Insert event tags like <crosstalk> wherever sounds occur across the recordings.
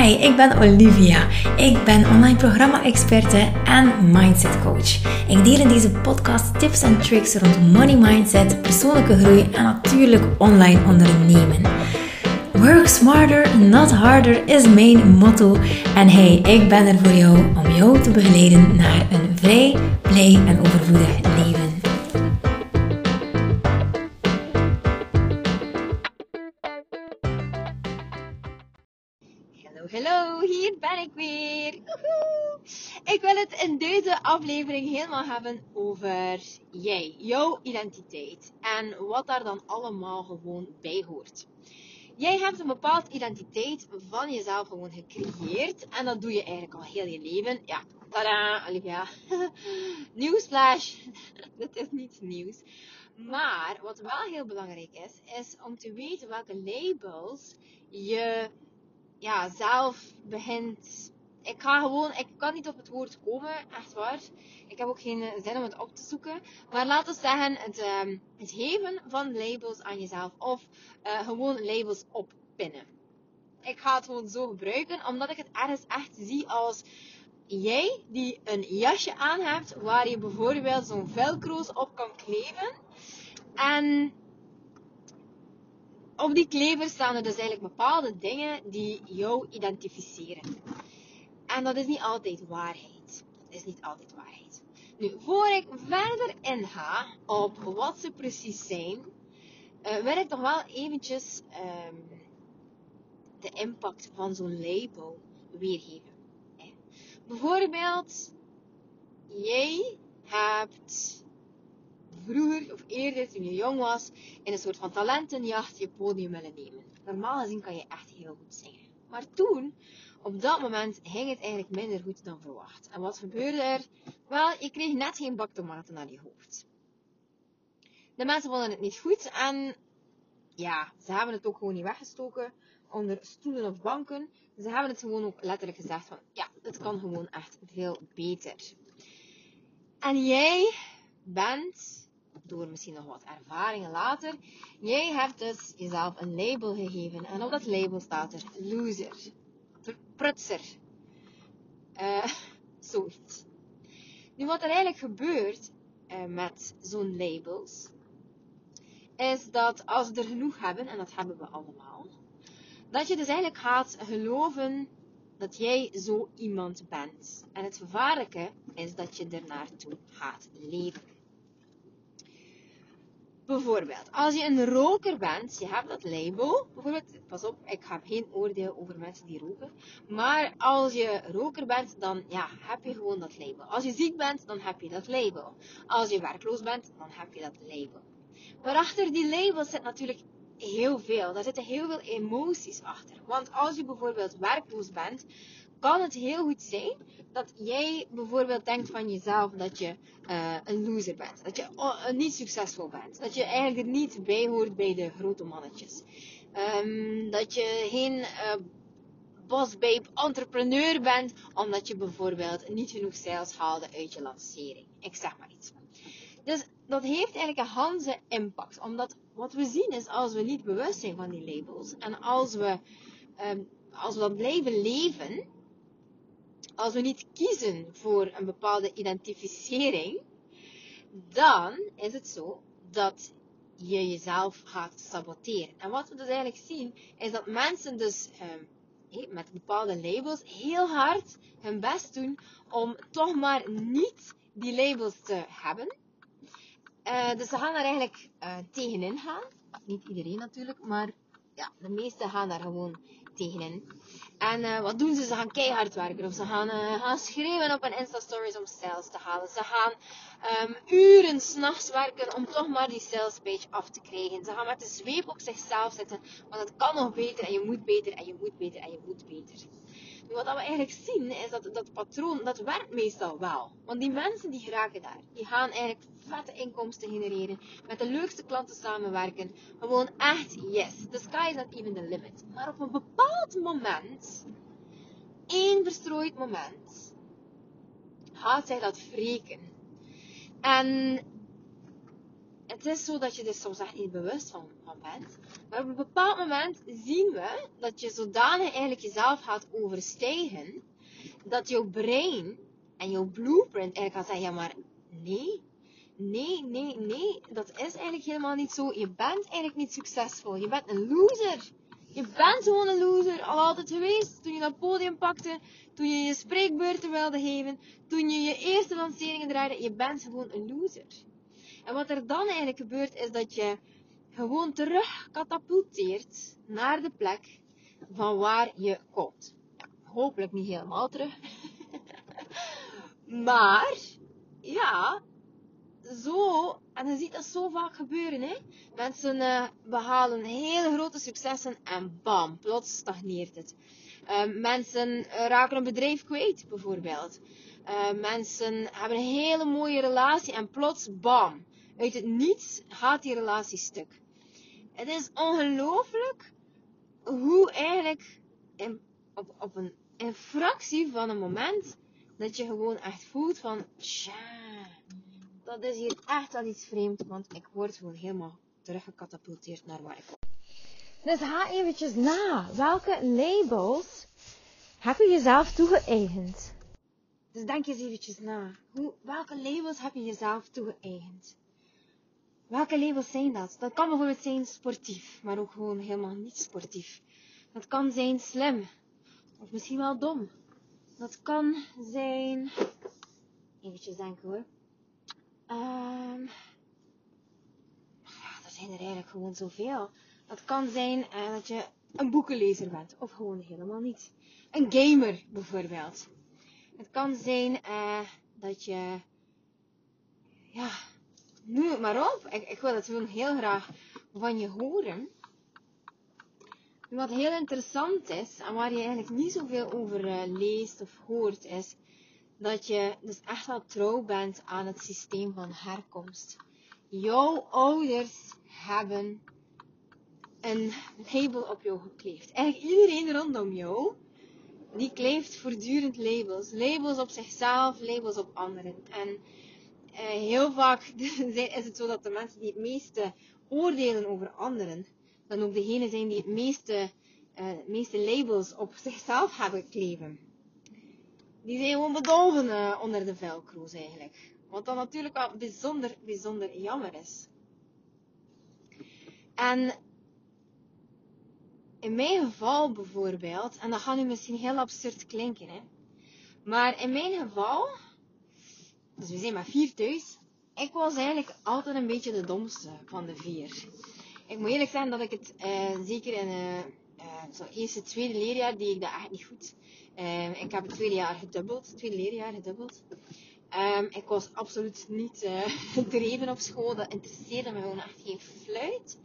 Hi, ik ben Olivia. Ik ben online programma-experte en mindset coach. Ik deel in deze podcast tips en tricks rond money mindset, persoonlijke groei en natuurlijk online ondernemen. Work smarter, not harder is mijn motto. En hey, ik ben er voor jou om jou te begeleiden naar een vrij, blij en overvloedig leven. Hallo, hier ben ik weer. Ik wil het in deze aflevering helemaal hebben over jij, jouw identiteit en wat daar dan allemaal gewoon bij hoort. Jij hebt een bepaald identiteit van jezelf gewoon gecreëerd en dat doe je eigenlijk al heel je leven. Ja, tada, Olivia. <laughs> Nieuwsflash, <laughs> dat is niet nieuws. Maar wat wel heel belangrijk is, is om te weten welke labels je ja, zelf begint. Ik ga gewoon, ik kan niet op het woord komen, echt waar. Ik heb ook geen zin om het op te zoeken. Maar laten we zeggen, het, uh, het geven van labels aan jezelf. Of uh, gewoon labels oppinnen. Ik ga het gewoon zo gebruiken, omdat ik het ergens echt zie als jij die een jasje aan hebt, waar je bijvoorbeeld zo'n velcro's op kan kleven. En op die klever staan er dus eigenlijk bepaalde dingen die jou identificeren. En dat is niet altijd waarheid. Dat is niet altijd waarheid. Nu, voor ik verder inga op wat ze precies zijn, uh, wil ik toch wel eventjes um, de impact van zo'n label weergeven. Bijvoorbeeld, jij hebt vroeger of eerder, toen je jong was, in een soort van talentenjacht je podium willen nemen. Normaal gezien kan je echt heel goed zingen. Maar toen, op dat moment, ging het eigenlijk minder goed dan verwacht. En wat gebeurde er? Wel, je kreeg net geen bak tomaten naar je hoofd. De mensen vonden het niet goed en ja, ze hebben het ook gewoon niet weggestoken onder stoelen of banken. Ze hebben het gewoon ook letterlijk gezegd van, ja, het kan gewoon echt veel beter. En jij bent, door misschien nog wat ervaringen later, jij hebt dus jezelf een label gegeven. En op dat label staat er loser, prutser, uh, <laughs> zoiets. Nu, wat er eigenlijk gebeurt uh, met zo'n labels, is dat als we er genoeg hebben, en dat hebben we allemaal, dat je dus eigenlijk gaat geloven dat jij zo iemand bent. En het gevaarlijke is dat je ernaartoe gaat leven. Bijvoorbeeld, als je een roker bent, je hebt dat label. Bijvoorbeeld, pas op, ik heb geen oordeel over mensen die roken. Maar als je roker bent, dan ja, heb je gewoon dat label. Als je ziek bent, dan heb je dat label. Als je werkloos bent, dan heb je dat label. Maar achter die labels zit natuurlijk heel veel. Daar zitten heel veel emoties achter. Want als je bijvoorbeeld werkloos bent, kan het heel goed zijn dat jij bijvoorbeeld denkt van jezelf dat je uh, een loser bent. Dat je uh, niet succesvol bent. Dat je eigenlijk er niet bij hoort bij de grote mannetjes. Um, dat je geen uh, boss babe entrepreneur bent omdat je bijvoorbeeld niet genoeg sales haalde uit je lancering. Ik zeg maar iets. Dus dat heeft eigenlijk een handse impact. Omdat wat we zien is als we niet bewust zijn van die labels en als we, um, als we dat blijven leven, als we niet kiezen voor een bepaalde identificering, dan is het zo dat je jezelf gaat saboteren. En wat we dus eigenlijk zien, is dat mensen dus eh, met bepaalde labels heel hard hun best doen om toch maar niet die labels te hebben. Uh, dus ze gaan er eigenlijk uh, tegenin gaan. Niet iedereen natuurlijk, maar ja, de meesten gaan daar gewoon tegenin. En uh, wat doen ze? Ze gaan keihard werken. Of ze gaan, uh, gaan schreeuwen op een Insta-stories om sales te halen. Ze gaan um, uren s'nachts werken om toch maar die sales page af te krijgen. Ze gaan met de zweep op zichzelf zitten. Want het kan nog beter en je moet beter en je moet beter en je moet beter. Wat we eigenlijk zien is dat dat patroon, dat werkt meestal wel. Want die mensen die geraken daar. Die gaan eigenlijk vette inkomsten genereren. Met de leukste klanten samenwerken. Gewoon echt yes. The sky is not even the limit. Maar op een bepaald moment, één verstrooid moment, gaat zij dat wreken. En het is zo dat je er soms echt niet bewust van, bent. Maar op een bepaald moment zien we dat je zodanig eigenlijk jezelf gaat overstijgen, dat jouw brein en jouw blueprint eigenlijk gaat zeggen, ja maar nee, nee, nee, nee, dat is eigenlijk helemaal niet zo. Je bent eigenlijk niet succesvol. Je bent een loser. Je bent gewoon een loser, al altijd geweest. Toen je dat podium pakte, toen je je spreekbeurten wilde geven, toen je je eerste lanceringen draaide, je bent gewoon een loser. En wat er dan eigenlijk gebeurt, is dat je gewoon terug katapulteert naar de plek van waar je komt. hopelijk niet helemaal terug. <laughs> maar, ja, zo, en je ziet dat zo vaak gebeuren, hè. Mensen uh, behalen hele grote successen en bam, plots stagneert het. Uh, mensen raken een bedrijf kwijt, bijvoorbeeld. Mensen hebben een hele mooie relatie en plots, bam, uit het niets gaat die relatie stuk. Het is ongelooflijk hoe eigenlijk in, op, op een, een fractie van een moment dat je gewoon echt voelt van, tja, dat is hier echt wel iets vreemd, want ik word gewoon helemaal teruggecatapulteerd naar waar ik kom. Dus ga eventjes na. Welke labels heb je jezelf toegeëigend? Dus denk eens eventjes na. Hoe, welke labels heb je jezelf toegeëigend? Welke labels zijn dat? Dat kan bijvoorbeeld zijn sportief, maar ook gewoon helemaal niet sportief. Dat kan zijn slim, of misschien wel dom. Dat kan zijn. Eventjes denken hoor. Um, ja, er zijn er eigenlijk gewoon zoveel. Dat kan zijn uh, dat je een boekenlezer bent, of gewoon helemaal niet. Een gamer bijvoorbeeld. Het kan zijn uh, dat je, ja, nu maar op. Ik, ik wil het gewoon heel graag van je horen. Wat heel interessant is, en waar je eigenlijk niet zoveel over uh, leest of hoort, is dat je dus echt wel trouw bent aan het systeem van herkomst. Jouw ouders hebben een label op jou gekleefd. Eigenlijk iedereen rondom jou, die kleeft voortdurend labels. Labels op zichzelf, labels op anderen. En heel vaak <laughs> is het zo dat de mensen die het meeste oordelen over anderen, dan ook degene zijn die het meeste, uh, meeste labels op zichzelf hebben kleven die zijn gewoon bedolven uh, onder de velcro's eigenlijk. Wat dan natuurlijk wel bijzonder, bijzonder jammer is. En in mijn geval bijvoorbeeld, en dat gaat nu misschien heel absurd klinken, hè. Maar in mijn geval, dus we zijn maar vier thuis, ik was eigenlijk altijd een beetje de domste van de vier. Ik moet eerlijk zeggen dat ik het uh, zeker in uh, uh, zo eerste, tweede leerjaar deed ik dat echt niet goed. Um, ik heb het tweede jaar gedubbeld, het tweede leerjaar gedubbeld. Um, ik was absoluut niet <laughs> uh, gedreven op school, dat interesseerde me gewoon echt geen fluit.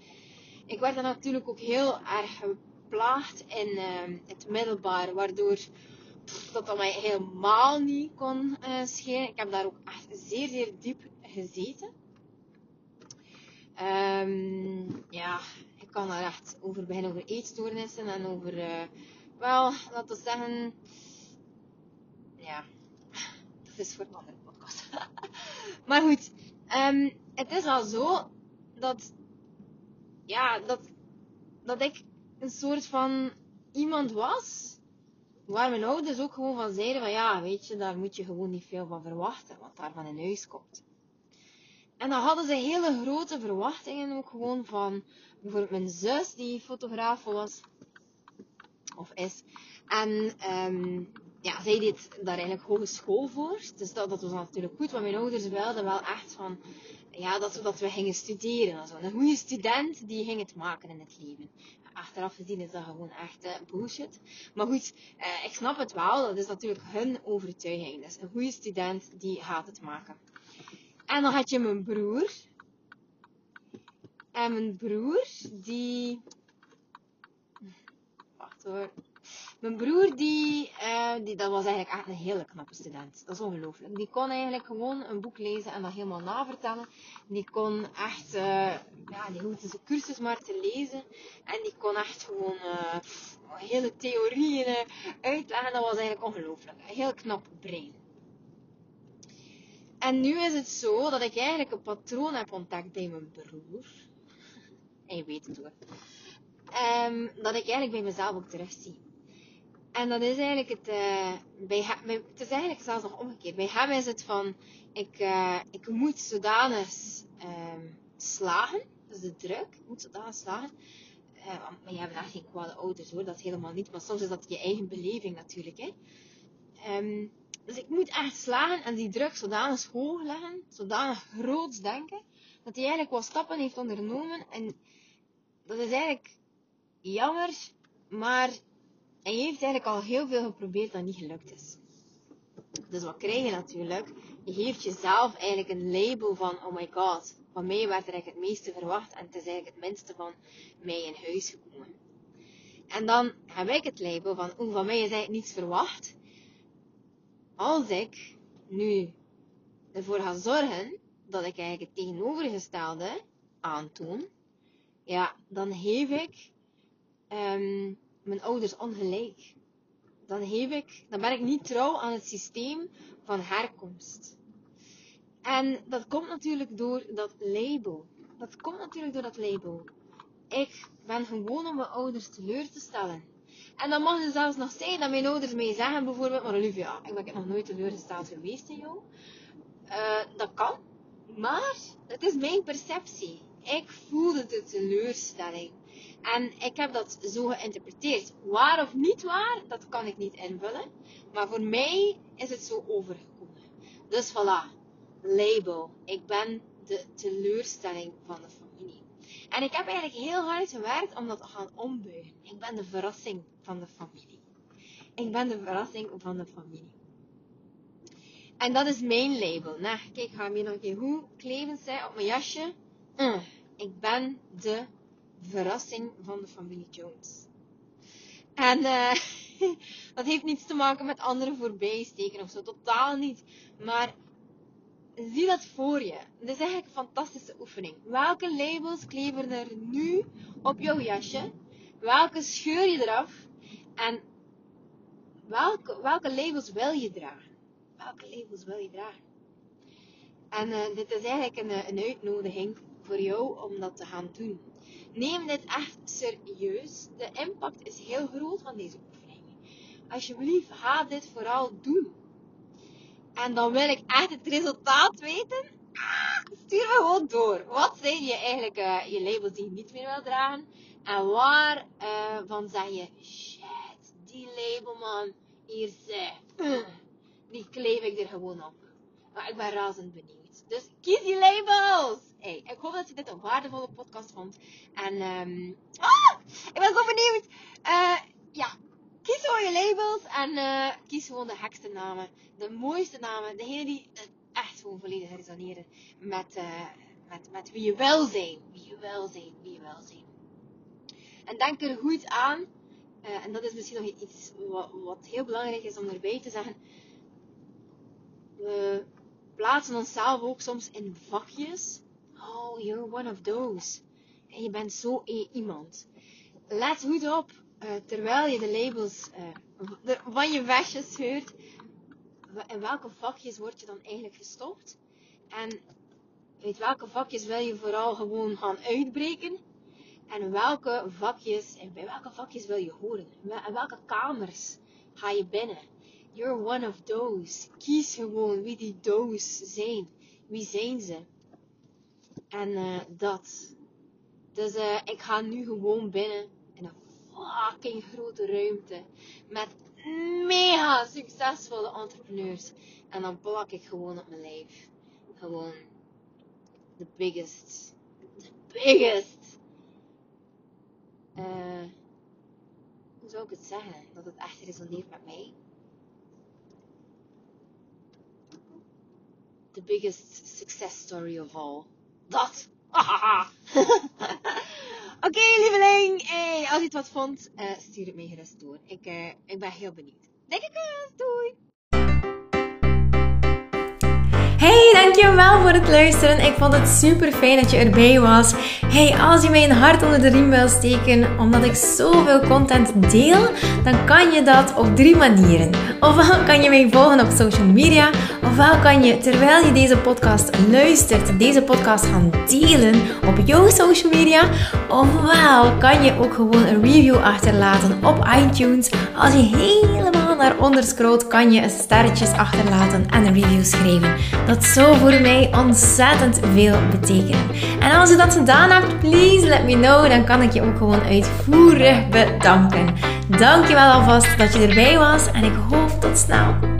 Ik werd dan natuurlijk ook heel erg geplaagd in um, het middelbaar, waardoor dat dat mij helemaal niet kon uh, schelen. Ik heb daar ook echt zeer, zeer diep gezeten. ja, ik kan daar echt over beginnen over eetstoornissen en over... Uh, wel, laten we zeggen. Ja, dat is voor een andere podcast. <laughs> maar goed, um, het is al zo dat. Ja, dat, dat ik een soort van iemand was. Waar mijn ouders ook gewoon van zeiden: van ja, weet je, daar moet je gewoon niet veel van verwachten, wat daar van in huis komt. En dan hadden ze hele grote verwachtingen ook gewoon van bijvoorbeeld mijn zus, die fotograaf was of is. En um, ja, zij deed daar eigenlijk hogeschool voor. Dus dat, dat was natuurlijk goed, want mijn ouders wilden wel echt van, ja, dat, dat we gingen studeren. Also, een goede student, die ging het maken in het leven. Achteraf gezien is dat gewoon echt uh, bullshit. Maar goed, uh, ik snap het wel. Dat is natuurlijk hun overtuiging. Dus een goede student, die gaat het maken. En dan had je mijn broer. En mijn broer, die mijn broer, die, uh, die, dat was eigenlijk echt een hele knappe student. Dat is ongelooflijk. Die kon eigenlijk gewoon een boek lezen en dat helemaal navertellen. Die kon echt, uh, ja, die hoefde zijn cursus maar te lezen. En die kon echt gewoon uh, hele theorieën uitleggen. Dat was eigenlijk ongelooflijk. Een heel knap brein. En nu is het zo dat ik eigenlijk een patroon heb ontdekt bij mijn broer. <laughs> Hij weet het hoor. ehm, dat ik eigenlijk bij mezelf ook terugzie. En dat is eigenlijk het, uh, bij hem, het is eigenlijk zelfs nog omgekeerd. Bij hem is het van, ik, uh, ik moet zodanig um, slagen, is de druk, ik moet zodanig slagen. Uh, maar je hebt echt geen kwade ouders hoor, dat helemaal niet. Maar soms is dat je eigen beleving natuurlijk. Hè. Um, dus ik moet echt slagen en die druk zodanig hoog leggen, zodanig groots denken, dat hij eigenlijk wat stappen heeft ondernomen. En dat is eigenlijk jammer, maar hij heeft eigenlijk al heel veel geprobeerd dat niet gelukt is. Dus wat krijg je natuurlijk? Je geeft jezelf eigenlijk een label van, oh my god, van mij werd er eigenlijk het meeste verwacht en het is eigenlijk het minste van mij in huis gekomen. En dan heb ik het label van, oeh, van mij is eigenlijk niets verwacht. Als ik nu ervoor ga zorgen dat ik eigenlijk het tegenovergestelde aantoon, ja, dan geef ik um, mijn ouders ongelijk. Dan, ik, dan ben ik niet trouw aan het systeem van herkomst. En dat komt natuurlijk door dat label. Dat komt natuurlijk door dat label. Ik ben gewoon om mijn ouders teleur te stellen. En dan mag het zelfs nog zijn dat mijn ouders mij zeggen, bijvoorbeeld, maar Olivia, ik ben nog nooit teleurgesteld geweest in jou. Uh, dat kan. Maar, het is mijn perceptie. Ik voelde de teleurstelling. En ik heb dat zo geïnterpreteerd. Waar of niet waar, dat kan ik niet invullen. Maar voor mij is het zo overgekomen. Dus voilà, label. Ik ben de teleurstelling van de familie. En ik heb eigenlijk heel hard gewerkt om dat te gaan ombuigen. Ik ben de verrassing van de familie. Ik ben de verrassing van de familie. En dat is mijn label. Nou, kijk, ga hier nog een keer hoe kleven zijn op mijn jasje. Uh, ik ben de verrassing van de familie Jones. En uh, <laughs> dat heeft niets te maken met anderen voorbijsteken of zo, totaal niet. Maar zie dat voor je. Dit is eigenlijk een fantastische oefening. Welke labels kleven er nu op jouw jasje? Welke scheur je eraf? En welke, welke labels wil je dragen? Welke labels wil je dragen? En uh, dit is eigenlijk een, een uitnodiging voor jou om dat te gaan doen. Neem dit echt serieus. De impact is heel groot van deze oefening. Alsjeblieft, ga dit vooral doen. En dan wil ik echt het resultaat weten. Stuur me gewoon door. Wat zijn je eigenlijk uh, je labels die je niet meer wil dragen? En waar uh, van zeg je, shit, die label man, hier die kleef ik er gewoon op. Maar ik ben razend benieuwd. Dus kies die labels! Hey, ik hoop dat je dit een waardevolle podcast vond. En um, ah, ik ben zo benieuwd. Uh, ja, kies gewoon je labels en uh, kies gewoon de gekste namen. De mooiste namen. Degene die echt gewoon volledig resoneren met, uh, met, met wie je wil zijn. Wie je wil zijn. Wie je wil zijn. En denk er goed aan. en dat is misschien nog iets wat, wat heel belangrijk is om erbij te zeggen. We plaatsen onszelf ook soms in vakjes. Oh, you're one of those. En je bent zo iemand. Let goed op, uh, terwijl je de labels uh, van je vestje scheurt. In welke vakjes word je dan eigenlijk gestopt? En uit welke vakjes wil je vooral gewoon gaan uitbreken? En welke vakjes, en bij welke vakjes wil je horen? En welke kamers ga je binnen? You're one of those. Kies gewoon wie die those zijn. Wie zijn ze? En uh, dat. Dus uh, ik ga nu gewoon binnen in een fucking grote ruimte. Met mega succesvolle entrepreneurs. En dan plak ik gewoon op mijn lijf. Gewoon. The biggest. The biggest. Uh, hoe zou ik het zeggen? Dat het echt resoneert met mij. The biggest success story of all. Dat. <laughs> Oké, lieveling. Als je het wat vond, uh, stuur het me gerust door. Ik, uh, ik ben heel benieuwd. Dikke kus. Doei. Hey, dankjewel voor het luisteren. Ik vond het super fijn dat je erbij was. Hey, als je mij een hart onder de riem wil steken, omdat ik zoveel content deel, dan kan je dat op drie manieren. Ofwel kan je mij volgen op social media, ofwel kan je terwijl je deze podcast luistert, deze podcast gaan delen op jouw social media, ofwel kan je ook gewoon een review achterlaten op iTunes. Als je helemaal naar onder scrolt, kan je sterretjes achterlaten en een review schrijven. Dat zou voor mij ontzettend veel betekenen. En als je dat gedaan hebt, please let me know. Dan kan ik je ook gewoon uitvoerig bedanken. Dankjewel alvast dat je erbij was en ik hoop tot snel.